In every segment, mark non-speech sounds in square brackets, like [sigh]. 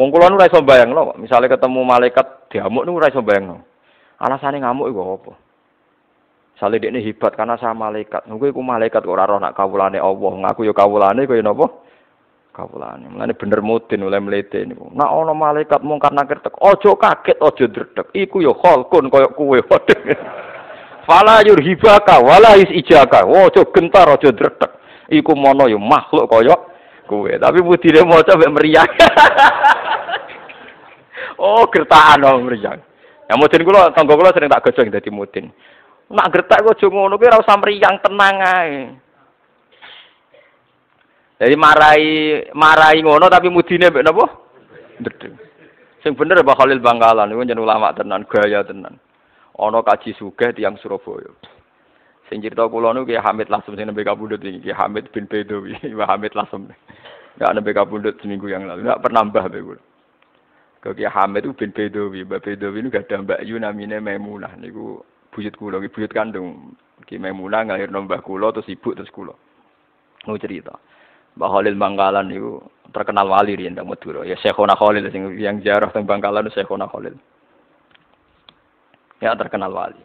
Wong kula nu ora iso bayangno kok. Misale ketemu malaikat diamuk nu ora iso bayangno. Alasane ngamuk iku apa? Sale dekne hebat karena sama malaikat. Nunggu iku malaikat kok ora roh nak kawulane Allah. Ngaku ya kawulane kaya napa? Kawulane. Mulane bener mudin oleh mlete niku. Nak ana malaikat mungkar nakir tek, aja kaget, aja dredeg. Iku ya khalqun kaya kuwe. [laughs] Fala yurhibaka wala isijaka. Aja gentar, aja dredeg. Iku mono ya makhluk kaya kuwe. Tapi mudine maca mek meriang. [laughs] oh, gertakan oh meriang. Ya mudin kula tangga kula sering tak gojong dadi mudin. Nak gertak kok aja ngono kuwi ora usah mriyang tenang ae. Jadi marai marai ngono tapi mudine napa? Ndedeng. Sing bener Mbah Khalil Bangkalan niku jeneng ulama tenan, gaya tenan. Ana kaji sugih tiyang Surabaya. Sing cerita kula niku Ki Hamid Lasem sing nembe kabundut iki, Ki Hamid bin Bedowi, Hamid Lasem. Enggak nembe kabundut seminggu yang lalu, enggak pernah mbah kula. Ki Hamid itu bin Bedowi, Mbah Bedowi ini gak ada Mbak Yu namine Maimunah niku buyut kula, buyut kandung. Ki Maimunah ngalirno mbah kula terus ibu terus kula. Mau cerita. Mbak Khalil Bangkalan itu terkenal wali riyen teng Madura. Ya Syekhona Khalil sing yang jarah teng Bangkalan Syekhona Khalil. Ya terkenal wali.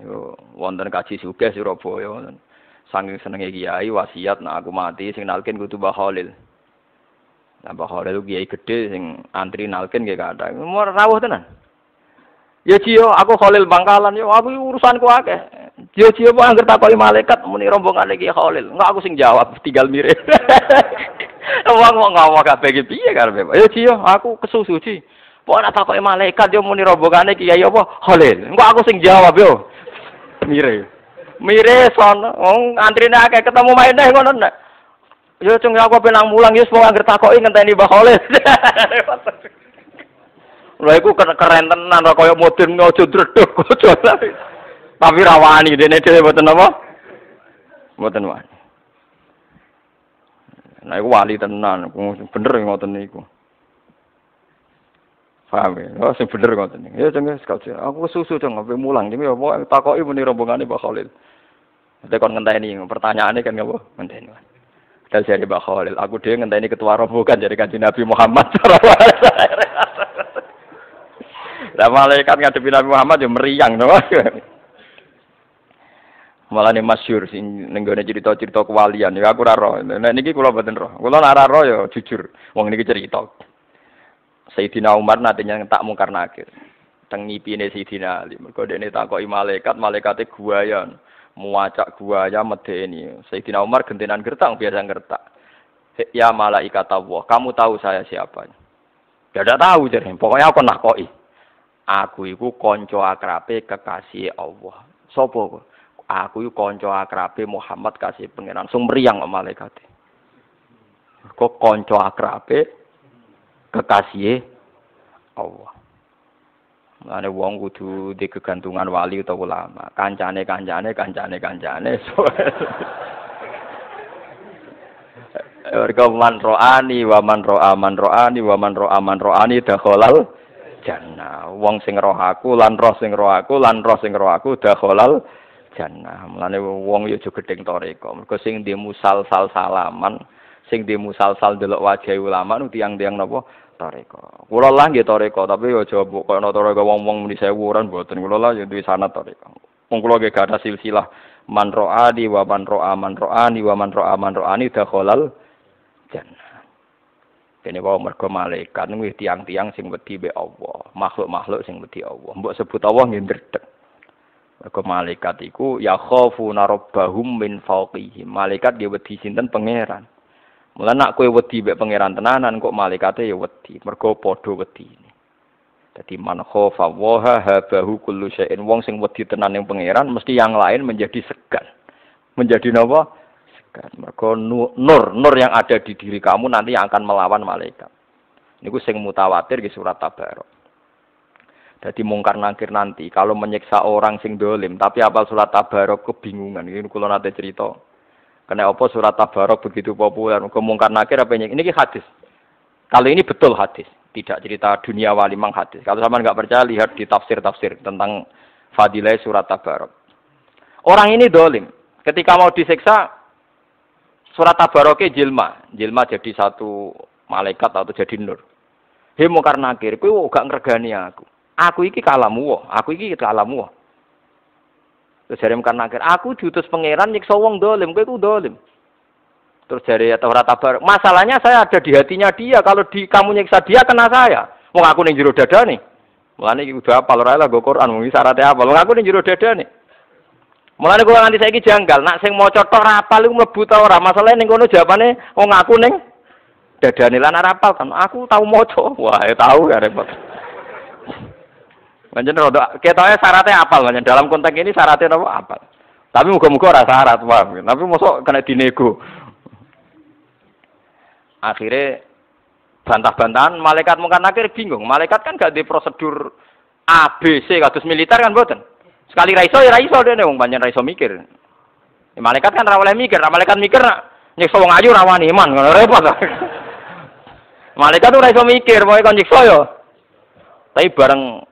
Niku wonten kaji sugih Surabaya wonten. Saking senenge kiai wasiat nak aku mati sing nalkin kudu Mbah Khalil. Nah Mbah Khalil kiai gede sing antri nalkin nggih kathah. Mau rawuh tenan. Ya Cio, aku Khalil Bangkalan yo, aku urusanku akeh. Cio Cio kok angger takoki malaikat muni rombongan iki Khalil. Enggak aku sing jawab, [laughs] tinggal mirip. [laughs] Wong mau ngomong kabeh iki piye karepe? Ya Cio, aku kesusu Ci. Pok nak takoki malaikat yo muni rombongane kiai apa Khalil. Enggak aku sing jawab yo. [laughs] Mire. Son, wong antrine akeh ketemu main neh ngono nek. Yo cung aku penang mulang yo wong angger takoki ngenteni Mbah Khalil. Lha [laughs] iku keren tenan kok koyo modern aja dredeg aja. Tapi rawani dene dhewe mboten apa? Mboten wani. Iku wali tenan, bener ngoten niku. Paham ya? Oh, sing bener ngoten. Ya jenenge sekali. Aku susu jeng sampe mulang jenenge apa takoki muni rombongane Mbak Khalil. Nanti kon ngenteni pertanyaannya kan ngapa? Ngenteni. Dan dari Mbak Khalil, aku dia ngenteni ketua rombongan dari kanjeng Nabi Muhammad. [laughs] Lah malaikat ngadepi Nabi Muhammad ya meriang no. [laughs] Malah nih masyur sing nenggone cerita-cerita kewalian ya aku raro. Nah niki kula mboten roh. Kula ora roh ya jujur. Wong niki cerita. Sayyidina Umar nantinya tak mungkar nakir. Teng ngipine Sayyidina Ali. Mergo dene takoki malaikat, malaikate guayan. Muacak guaya medeni. Sayyidina Umar gentenan gertak biasa gertak. Ya malaikat Allah, kamu tahu saya siapa? Ya tidak tahu jadi. Pokoknya aku nakoki. Aku iku konco akrabe kekasih Allah. Sopo? Aku iku konco akrabe Muhammad kasih pangeran. Sung meriang malaikat. Kok konco akrabe kekasih Allah. Mane wong kudu di kegantungan wali utawa ulama. Kancane kancane kancane kancane. [laughs] Warga man ro'ani wa man ro'a man ro'ani wa man ro'a man ro'ani dakhalal jannah. Wong sing roh aku lan roh sing roh aku lan roh sing roh aku dakhalal jannah. Mulane wong yo aja gedeng toreko. Mergo sing di musal-sal salaman, sing di musal-sal delok wajah ulama nu tiang-tiang napa toreko. Kula lah nggih toreko, tapi yo aja koyo toreko wong-wong muni sewuran mboten. Kula lah yo duwe sanad toreko. Wong kula nggih gak ada silsilah man ro'ani wa man ro'a man ro'ani wa man ro'a man ro'ani dakhalal jannah. Dene wae mergo malaikat tiang-tiang sing wedi be Allah, makhluk-makhluk sing wedi Allah. Mbok sebut Allah nggih ndredeg. Mergo malaikat iku ya khafuna rabbahum min fawqihim. Malaikat dia wedi sinten pangeran. Mula nak kowe wedi mek pangeran tenanan kok malaikate ya wedi, mergo padha wedi. Jadi man khafa waha habahu kullu syai'in. Wong sing wedi tenan ning pangeran mesti yang lain menjadi segan. Menjadi napa? kan mergo nur nur yang ada di diri kamu nanti yang akan melawan malaikat niku sing mutawatir di surat tabarok jadi mungkar nangkir nanti kalau menyiksa orang sing dolim tapi apal surat tabarok kebingungan ini kalau nanti cerita karena apa surat tabarok begitu populer? Mungkar nakir apa ini? Ini hadis. Kalau ini betul hadis. Tidak cerita dunia wali mang hadis. Kalau sama nggak percaya lihat di tafsir tafsir tentang fadilah surat tabarok. Orang ini dolim. Ketika mau disiksa Surat Tabaroke jilma, jilma jadi satu malaikat atau jadi nur. He mungkar nakir, kowe gak ngregani aku. Aku iki kalamu, aku iki kalamu. Terus jare mungkar nakir, aku diutus pangeran nyiksa wong dolim, kowe ku dolim. Terus jari atau rata bar. Masalahnya saya ada di hatinya dia. Kalau di kamu nyiksa dia kena saya. Mau aku nih jero dada nih. Mulane iki udah apal ora lah go Quran mung syaratnya apa. Mau aku ning jero dada nih. Mulane kula nganti saiki janggal, nak sing maca tok ora apal iku mlebu ta ora. Masalahe ning kono jawabane wong aku ning dadane lan ora apal kan. Aku tau maca. Wah, ya tahu ya repot. Pancen rada ketoke syaratnya apal pancen dalam konteks ini syaratnya apa? Apal. Tapi muga-muga ora syarat, paham. Tapi mosok kena dinego. Akhirnya bantah-bantahan malaikat mungkin akhir bingung. Malaikat kan gak di prosedur A B C kados militer kan boten sekali raiso ya raiso deh wong banyak raiso mikir. Ya, malaikat kan rawalnya mikir malaikat mikir nyiksa wong ayu rawan iman ngono repot. [laughs] Malaikat tuh raiso mikir mau ikon nyiksa yo tapi bareng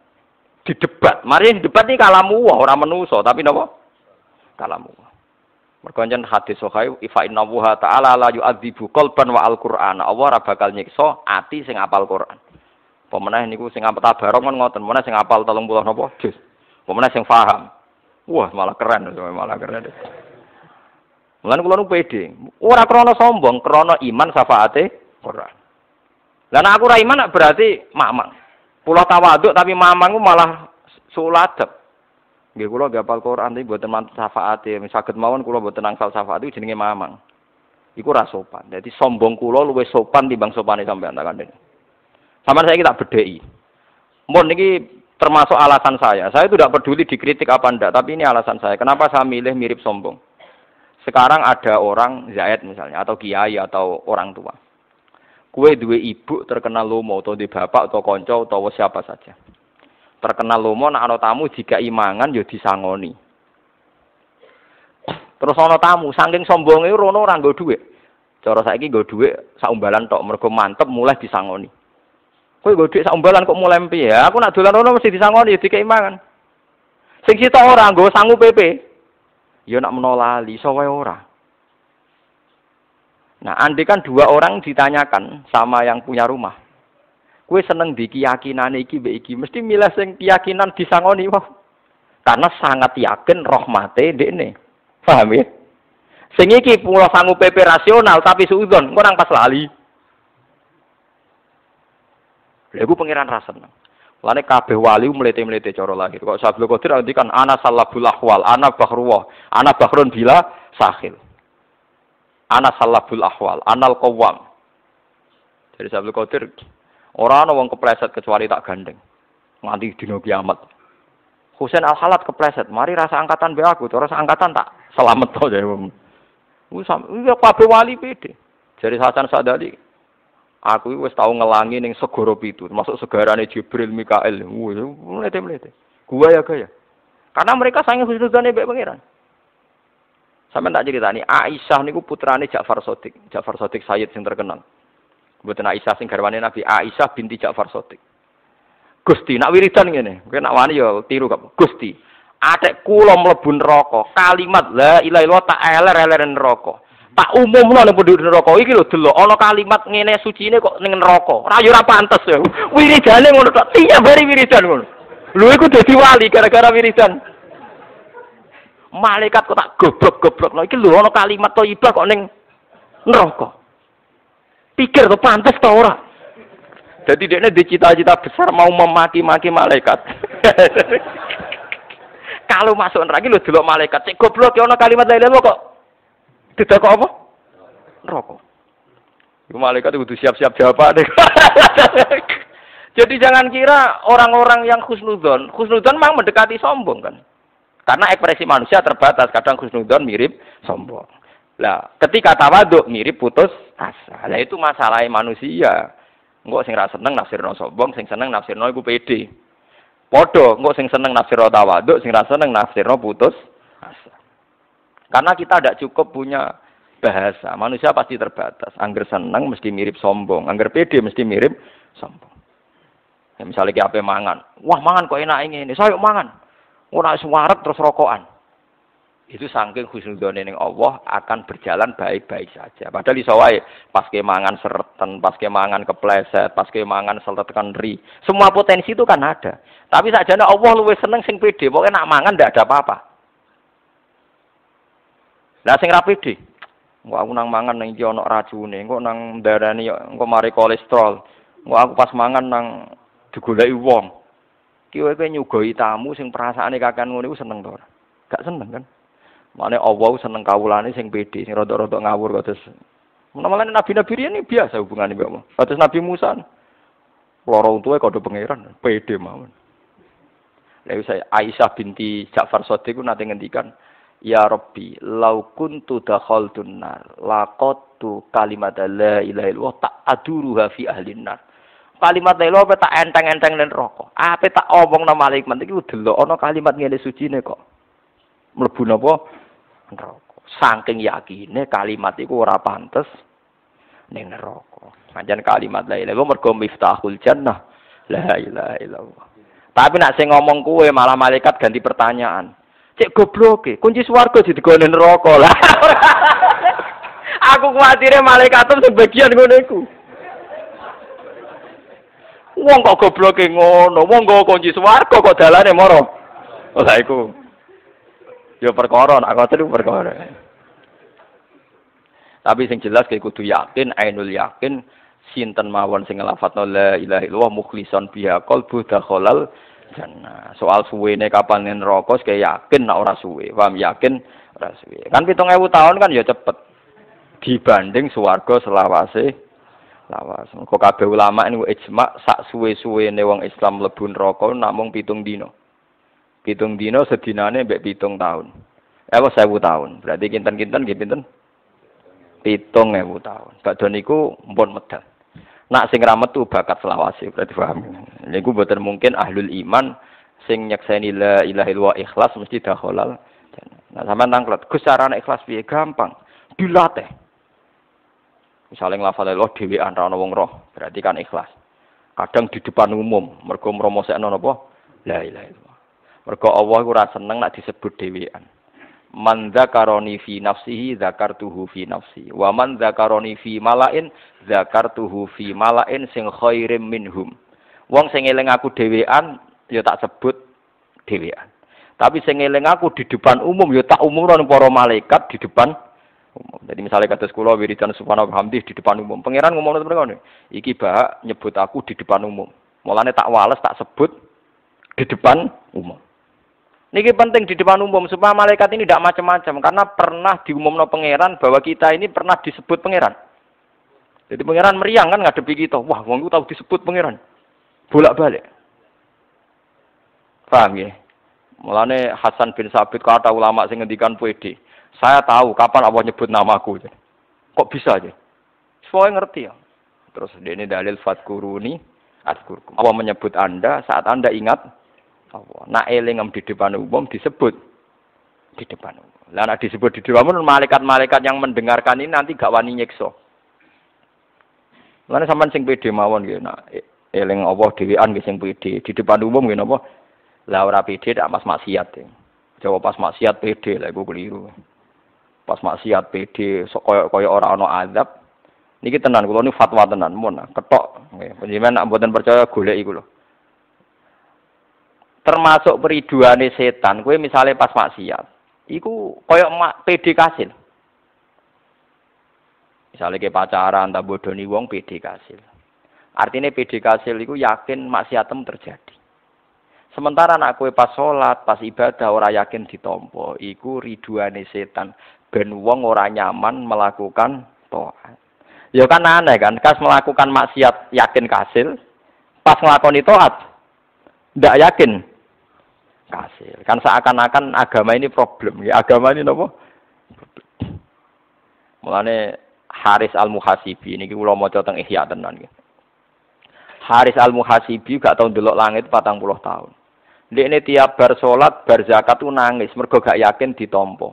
di debat mari di debat ini kalamu orang menuso tapi nopo kalamu Mergo hadis sahih ifa inna wa ta'ala la yu'adzibu qalban wa al-Qur'an. Allah ora bakal nyiksa ati sing apal Quran. Pemenah niku sing apal tabarok kon ngoten, pemenah sing apal 30 napa juz. Pemenah sing paham. Wah, malah keren, malah keren. Mulane kula nu pede. Ora krana sombong, krana iman syafaate Quran. Lah aku ora iman berarti mamang. Pulau tawaduk tapi mamang malah suladep. Nggih kula nggih apal Quran iki mboten mantu syafaate. Saged mawon kula mboten angsal syafaat itu jenenge mamang. Iku ra sopan. Dadi sombong kula luwih sopan timbang sopane sampean tak kandhani. Sama saya kita bedheki. Mun niki termasuk alasan saya. Saya itu tidak peduli dikritik apa ndak, tapi ini alasan saya. Kenapa saya milih mirip sombong? Sekarang ada orang Zaid misalnya atau kiai atau orang tua. Kue dua ibu terkenal lomo atau di bapak atau konco atau siapa saja terkenal lomo nak ana tamu jika imangan ya disangoni. Terus ana tamu saking sombonge rono ora nggo dhuwit. Cara saiki nggo dhuwit sak umbalan tok mergo mantep mulai disangoni. Kowe nggo dhuwit sak umbalan kok mulai piye? Ya, aku nak dolan rono mesti disangoni ya dikei mangan. Sing sitok ora nggo sangu PP. Ya nak menolali iso wae ora. Nah, andai kan dua orang ditanyakan sama yang punya rumah, Kue seneng di keyakinan iki be iki mesti milih sing keyakinan disangoni wah. Karena sangat yakin rahmate dekne. Paham ya? Sing iki pulau sanggup PP rasional tapi suudon kurang pas lali. Lha iku pangeran rasa seneng. Lane kabeh wali melete-melete cara lahir. Kok Sabtu Qadir kan ana salabul ahwal, ana bahruwah, ana bahrun bila sahil. Ana salabul ahwal, anal qawwam. Jadi Sabtu Qadir Orang ana wong kepleset kecuali tak gandeng. Nganti dino kiamat. Husain Al Halat kepleset, mari rasa angkatan be aku, terus angkatan tak selamat to ya wong. Iya kabeh wali pede. Jadi Hasan Sadali, aku wis tau ngelangi ning segara pitu, termasuk segarane Jibril, Mikael. Wih, mlete-mlete. Gua ya gaya. Karena mereka sange husnuzane mbek pangeran. Sampai tak ceritani, Aisyah niku putrane Ja'far Sodik. Ja'far Sodik Sayyid sing terkenal. Mboten Aisyah sing garwane Nabi Aisyah binti Ja'far Sotik. Gusti, nak wiridan ngene, kowe nak wani ya tiru kok. Gusti, atek kula mlebu neraka, kalimat la ilaha illallah tak eler-eler neraka. Tak umumno ning penduduk neraka iki lho delok ana kalimat ngene sucine kok ning neraka. Ora yo ora pantes ya. Wiridane ngono tiap hari wiridan ngono. Lho iku wali gara-gara wiridan. Malaikat kok tak goblok-goblok. Lho iki lho ana kalimat thayyibah kok ning neraka. Pikir tuh pantas tau ora. Jadi dia ini cita-cita besar mau memaki-maki malaikat. [laughs] Kalau masuk neraka lu dulu malaikat, cek goblok ya ono kalimat lain lo kok. Tidak kok apa? Itu malaikat itu siap-siap jawaban. [laughs] Jadi jangan kira orang-orang yang khusnudon, khusnudon memang mendekati sombong kan. Karena ekspresi manusia terbatas, kadang khusnudon mirip sombong. Lah, ketika tawaduk mirip putus asa. Lah itu masalah manusia. Engko sing ra seneng nafsirno sombong, sing seneng nafsirno iku pede. Padha, engko sing seneng nafsirno tawaduk, sing ra seneng nafsirno putus asa. Karena kita tidak cukup punya bahasa. Manusia pasti terbatas. Angger seneng mesti mirip sombong, angger pede mesti mirip sombong. Ya, misalnya kayak apa mangan, wah mangan kok enak ini, saya mangan. Ora suwaret terus rokokan. itu saking husnudone ning Allah akan berjalan baik-baik saja. Padahal iso wae pas kemangan sereten, pas kemangan kepleset, pas kemangan seletekan ri. Semua potensi itu kan ada. Tapi sakjane Allah luwih seneng sing pede, pokoknya nak mangan ndak ada apa-apa. Lah sing ra pede, Engko aku nang mangan nang iki ana racune, engko nang darani engko mari kolesterol. Engko aku pas mangan nang digoleki wong. Ki kowe nyugoi tamu sing perasaane kakean ngono iku seneng to? Gak seneng kan? Mane Allah seneng kawulane sing pede, sing rada-rada ngawur kados. Menawa nabi-nabi ini biasa hubungane mbak Allah. Kados Nabi Musa. Loro untuke kode pangeran, pede mawon. Lalu saya Aisyah binti Ja'far Sadiq ku nate ngendikan, Ya Rabbi, lau kuntu dakhaltun nar, laqattu kalimat la ilaha illallah tak aduruha fi ahlin nar. Kalimat la ilaha tak enteng-enteng ning neraka. Ape tak omong nang malaikat iki delok ana kalimat ngene sucine kok. Mlebu napa? Neraka. Saking yakine kalimat iku ora pantes ning neraka. Pancen kalimat la ilaha mergo miftahul jannah. La ilaha illallah. Tapi nak sing ngomong kue malah malaikat ganti pertanyaan. Cek goblok kunci swarga didigone neraka [laughs] lah. Aku kuatire malaikat sebagian ngono iku. Wong kok gobloke ngono, wong nggo kunci swarga kok dalane moro. Lah iku. Ya perkara, nak iku perkara. Tapi sing jelas kayak kudu yakin, ainul yakin, sinten mawon sing nglafatno la ilaha illallah mukhlison biha qalbu dakhalal jannah. Soal suwene kapan neraka kayak yakin nak ora suwe. Paham yakin ora suwe. Kan 7000 tahun kan ya cepet. Dibanding swarga selawase lawas. Kok kabeh ulama ini ijma sak suwe-suwene wong Islam mlebu neraka namung pitung dino. Pitung dino sedinane mbek pitung tahun. Eh apa sewu tahun. Berarti kinten-kinten nggih pinten? Pitung ewu tahun. Badhe niku mpun medal. Nak sing ra metu bakat selawase berarti paham. Niku boten mungkin ahlul iman sing nyekseni la ilaha illallah ikhlas mesti dakhalal. Nah sampean tanglet, Gus ikhlas piye? Gampang. Dilatih. Misalnya nglafal Allah dhewean ra wong roh, berarti kan ikhlas. Kadang di depan umum, mergo mromosekno napa? La ilaha illallah. Mergo Allah ora seneng nak disebut dhewean. Man dzakaroni fi nafsihi dzakartuhu fi nafsi. Wa man dzakaroni fi malain dzakartuhu fi malain sing khairim minhum. Wong sing eling aku dhewean ya tak sebut dhewean. Tapi sing eling aku di depan umum ya tak umumno para malaikat di depan umum. Jadi misalnya kata sekolah wiridan subhanahu hamdi di depan umum. Pangeran ngomong mereka nih, iki bah nyebut aku di depan umum. Mulane tak wales tak sebut di depan umum. Niki penting di depan umum supaya malaikat ini tidak macam-macam karena pernah diumumno pangeran bahwa kita ini pernah disebut pangeran. Jadi pangeran meriang kan ngadepi kita. Wah, wong tahu disebut pangeran. Bolak-balik. Paham ya? Mulane Hasan bin Sabit kata ulama sing ngendikan puede. Saya tahu kapan Allah nyebut namaku. Kok bisa aja? Semuanya ngerti ya. Terus ini dalil fatkuruni atkurkum. Allah menyebut Anda saat Anda ingat Allah. Nah elingem di depan umum disebut di depan umum. Lah nah, disebut di depan umum malaikat-malaikat yang mendengarkan ini nanti gak wani nyekso. Lalu sampean sing pede mawon gitu. Nah, eling Allah dhewean nggih sing pede di depan umum gitu apa? Lah ora pede tak mas maksiat. Jawab pas maksiat pede lah iku keliru pas maksiat PD koyo koyo orang ono azab. Niki tenan kula ini fatwa tenan mun ketok. Nggih panjenengan nak mboten percaya golek iku lho. Termasuk periduane setan kowe misalnya pas maksiat iku koyo PD kasil. Misalnya ke pacaran tak bodoni wong PD kasil. Artinya PD kasil iku yakin maksiatem terjadi. Sementara anak kue pas sholat, pas ibadah ora yakin ditompo, iku riduane setan ben wong ora nyaman melakukan taat. Ya kan aneh kan, kas melakukan maksiat yakin kasil, pas ngelakoni taat ndak yakin kasil. Kan seakan-akan agama ini problem, ya agama ini nopo? Mulane Haris Al Muhasibi ini kula maca teng Ihya tenan iki. Haris Al Muhasibi gak tau ndelok langit patang puluh tahun. Dia ini tiap bar sholat, bar zakat tuh nangis, mergo gak yakin ditompo.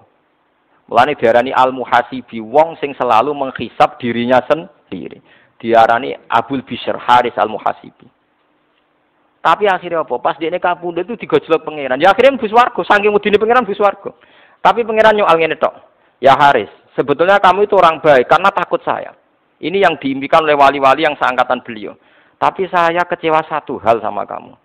Mulane diarani al muhasibi wong sing selalu menghisap dirinya sendiri. Diarani Abul Bishr Haris al muhasibi. Tapi akhirnya apa? Pas dia kabundut itu digojlok pangeran. Ya akhirnya bus warga, saking mudine pangeran bus warga. Tapi pangeran nyual ngene tok. Ya Haris, sebetulnya kamu itu orang baik karena takut saya. Ini yang diimpikan oleh wali-wali yang seangkatan beliau. Tapi saya kecewa satu hal sama kamu.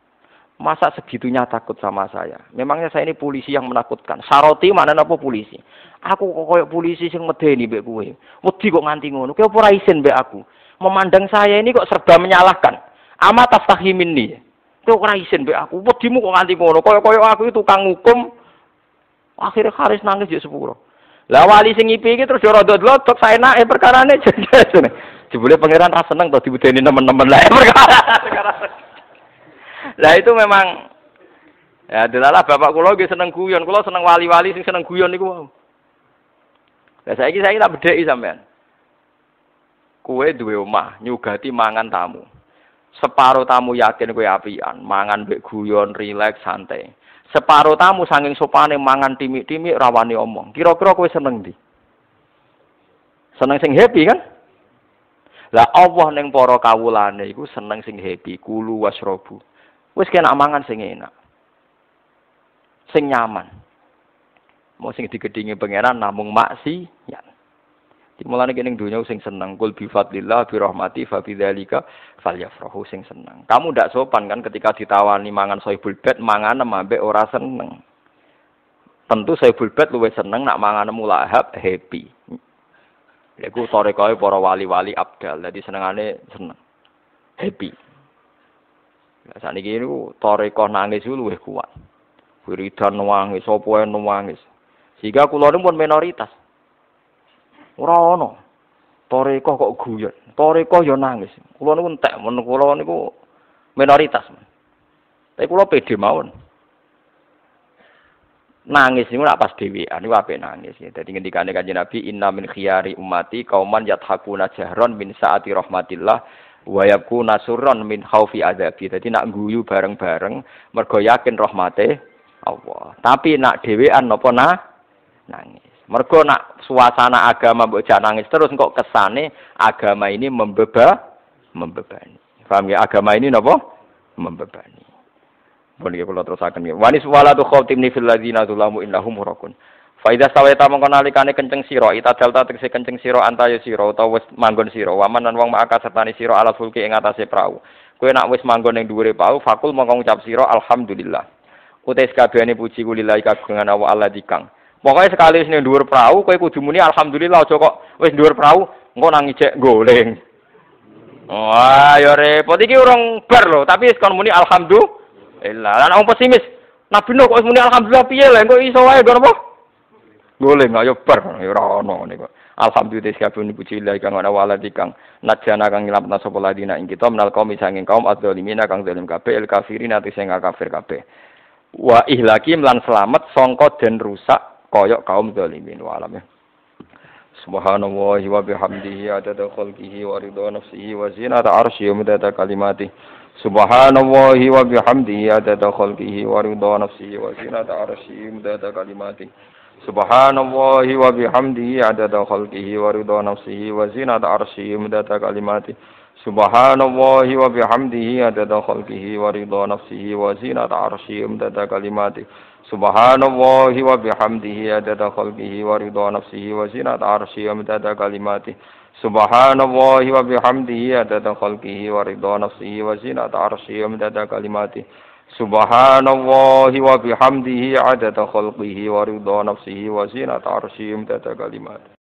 Masa segitunya takut sama saya? Memangnya saya ini polisi yang menakutkan. Saroti mana apa polisi? Aku kok koyok polisi sing medeni mbek kowe. Wedi kok nganti ngono. Kowe ora isin mbek aku. Memandang saya ini kok serba menyalahkan. Amat taftahimin nih. Kowe ora isin mbek aku. Wedimu kok nganti ngono. Koyok-koyok aku itu tukang hukum. Akhirnya Haris nangis ya sepuro. Lah wali sing ngipi iki terus ora dodlok saya enake perkarane. [laughs] Jebule pangeran ra seneng to dibudeni teman-teman lah perkara. Lah itu memang ya delalah bapak kula nggih seneng guyon, kula seneng wali-wali sing seneng guyon niku. Lah saiki saiki tak bedheki sampean. Kue duwe omah, nyugati mangan tamu. Separo tamu yakin kue apian, mangan mbek guyon, rileks, santai. Separo tamu sanging sopane mangan timik-timik rawani omong. Kira-kira kowe seneng ndi? Seneng sing happy kan? Lah Allah ning para kawulane iku seneng sing happy, kulu wasrobu. Wis kena mangan sing enak. Sing nyaman. Mau sing digedingi pangeran namung maksi ya. Dimulane kene dunya sing seneng kul bi fadlillah bi rahmati fa bidzalika falyafrahu sing seneng. Kamu ndak sopan kan ketika ditawani mangan soibul bed mangan ambek ora seneng. Tentu soibul bed luwih seneng nak mangan mulahab happy. Iku torekae para wali-wali abdal. Dadi senengane seneng. Happy. Lah saniki niku toreko nangis luwih kuat. Wiridan nangis, sapa nangis. Sehingga kula pun minoritas. Ora ana. Toreko kok guyon. Toreko ya nangis. Kula niku entek men kula niku minoritas. Tapi kula pede mawon. Nangis niku ora pas dhewean niku apik nangis. Dadi ngendikane Kanjeng Nabi inna min khiyari ummati kauman yathakuna jahron min saati rahmatillah wa yakuna surron min khaufi adzabi. Dadi nak guyu bareng-bareng mergo yakin rahmate Allah. Tapi nak dhewean napa nah nangis. Mergo nak suasana agama mbok nangis terus kok kesane agama ini membeba membebani. Paham ya? Agama ini napa? Membebani. Pun iki kula terusaken ya. Wanis walatu khatimni fil ladzina zulamu innahum murakun. Faida sawaita mongko nalikane kenceng ita dalta tegese kenceng sira antayo sira utawa wis manggon sira, waman lan wong maka sertani sira ala fulki ing atase prau. Kowe nak wis manggon ning dhuwure prau, fakul mongko ngucap sira alhamdulillah. Utais kabehane puji kulillahi kagungan Allah Allah dikang. Pokoknya sekali sini dhuwur perahu, kowe kudu muni alhamdulillah aja kok wis dhuwur perahu engko nang ijek goleng. Wah, ya repot iki urung bar lho, tapi kon muni alhamdulillah. Lan wong pesimis, Nabi Nuh kok muni alhamdulillah piye lho, engko iso wae apa? Goleng ayo bar, ya ora ono niku. Alhamdulillah sekabeh puji Allah kang ana waladi kang najana kang ngilametna sapa ladina ing kita menal kaum sanging kaum adzalimina kang zalim kabeh el kafirin ati sing kafir kabeh. Wa ihlaki lan selamat sangka den rusak koyok kaum zalimin wa alam ya. Subhanallah wa bihamdihi adada khalqihi wa ridha nafsihi wa zinata arsyihi wa midada kalimati. Subhanallah wa bihamdihi adada khalqihi wa ridha nafsihi wa zinata arsyihi wa. سبحان الله وبحمده عدد خلقه ورضا نفسه وزنة عرشه مدد كلماته سبحان الله وبحمده عدد خلقه ورضا نفسه وزنة عرشه مدد كلماته سبحان الله وبحمده عدد خلقه ورضا نفسه وزنة عرشه مدد كلماته سبحان الله وبحمده عدد خلقه ورضا نفسه وزنة عرشه مدد كلماته khalqihi wa bihamdihi adada khalqihi wa ridha nafsihi wa zinata arsyihi wa midada kalimatihi.